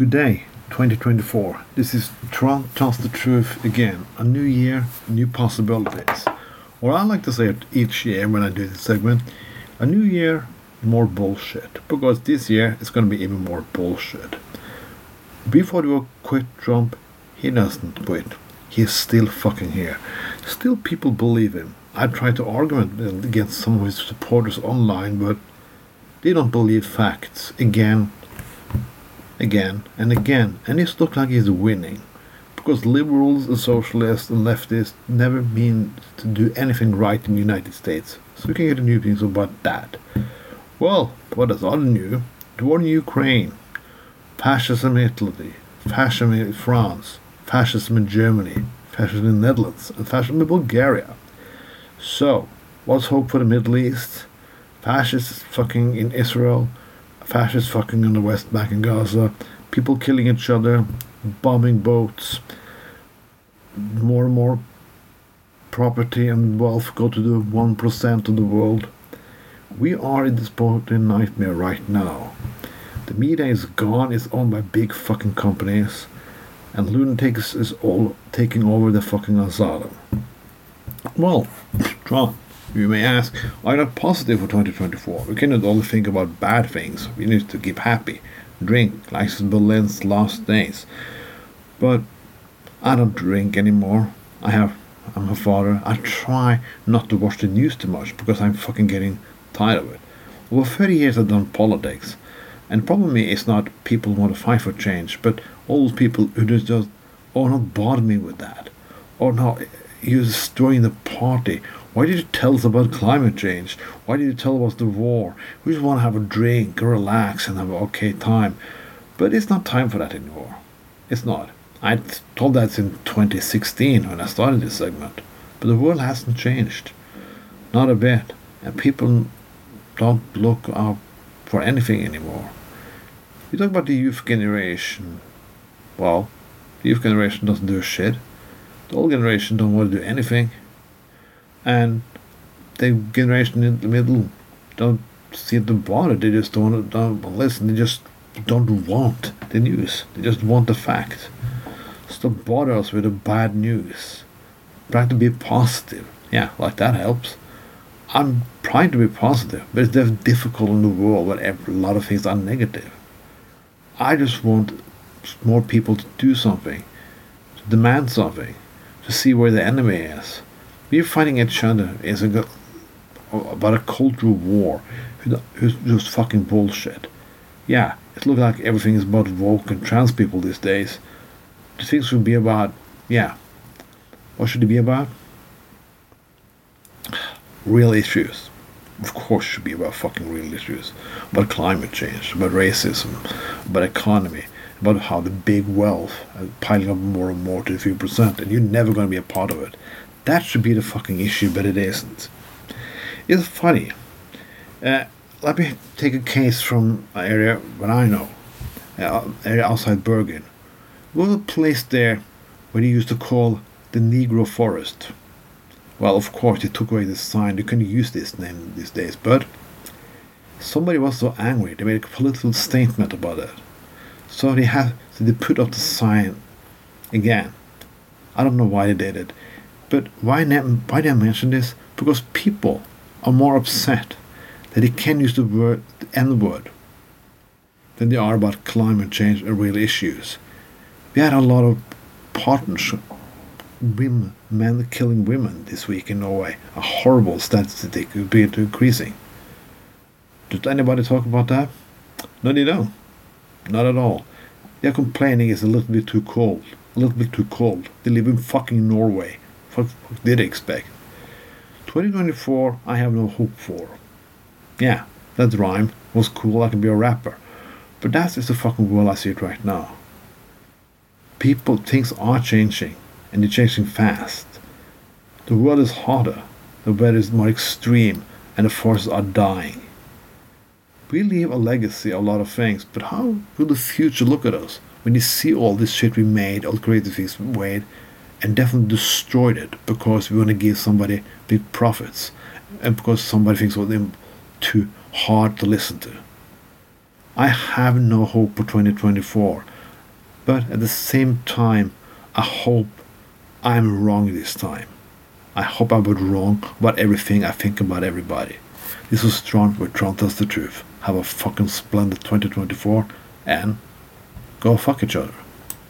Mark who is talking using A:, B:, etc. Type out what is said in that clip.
A: Good day, 2024. This is Trond tells the truth again. A new year, new possibilities. Or I like to say it each year when I do this segment. A new year, more bullshit. Because this year it's going to be even more bullshit. Before you quit Trump, he doesn't quit. He's still fucking here. Still people believe him. I tried to argue against some of his supporters online, but they don't believe facts. Again, again and again, and it looks like he's winning. Because liberals and socialists and leftists never mean to do anything right in the United States. So we can get a new things about that. Well, what is other new? The war in Ukraine, fascism in Italy, fascism in France, fascism in Germany, fascism in the Netherlands, and fascism in Bulgaria. So, what's hope for the Middle East? Fascists fucking in Israel, fascists fucking in the West Bank and Gaza, people killing each other, bombing boats, more and more property and wealth go to the 1% of the world. We are in this Putin nightmare right now. The media is gone, it's owned by big fucking companies, and lunatics is all taking over the fucking asylum. Well, Trump you may ask, why not positive for 2024? We cannot only think about bad things. We need to keep happy. Drink, like Berlin's last days. But I don't drink anymore. I have I'm a father. I try not to watch the news too much because I'm fucking getting tired of it. Over 30 years I've done politics. And problem is not people want to fight for change, but all those people who just, just oh not bother me with that. Or no, you're destroying the party why did you tell us about climate change? Why did you tell us the war? We just want to have a drink, relax, and have an okay time. But it's not time for that anymore. It's not. I told that in 2016 when I started this segment. But the world hasn't changed. Not a bit. And people don't look out for anything anymore. You talk about the youth generation. Well, the youth generation doesn't do a shit. The old generation don't want to do anything and the generation in the middle don't seem to bother. They just don't, don't listen. They just don't want the news. They just want the fact. Stop bother us with the bad news. Try to be positive. Yeah, like that helps. I'm trying to be positive, but it's difficult in the world where a lot of things are negative. I just want more people to do something, to demand something, to see where the enemy is we're fighting each other is a, about a cultural war who's just fucking bullshit. Yeah, it looks like everything is about woke and trans people these days. The things should be about, yeah. What should it be about? Real issues. Of course, should be about fucking real issues. About climate change, about racism, about economy, about how the big wealth is piling up more and more to a few percent, and you're never going to be a part of it. That should be the fucking issue, but it isn't. It's funny. Uh, let me take a case from an area where I know, uh, area outside Bergen. There was a place there where they used to call the Negro Forest. Well, of course, they took away the sign. You can't use this name these days, but somebody was so angry they made a political statement about it. So they had, so they put up the sign again. I don't know why they did it. But why, why did I mention this? Because people are more upset that they can use the word the N word than they are about climate change and real issues. We had a lot of partners, women, men killing women this week in Norway. A horrible statistic, would be increasing. Did anybody talk about that? No, they don't. Not at all. They're complaining it's a little bit too cold. A little bit too cold. They live in fucking Norway. What did I expect? 2024, I have no hope for. Yeah, that rhyme was cool, I can be a rapper. But that is the fucking world I see it right now. People, things are changing, and they're changing fast. The world is hotter, the weather is more extreme, and the forests are dying. We leave a legacy of a lot of things, but how will the future look at us when you see all this shit we made, all the creative things we made, and definitely destroyed it because we want to give somebody big profits and because somebody thinks of them too hard to listen to. I have no hope for 2024. But at the same time, I hope I'm wrong this time. I hope I was wrong about everything I think about everybody. This was Trond with Trond Tells the Truth. Have a fucking splendid 2024 and go fuck each other.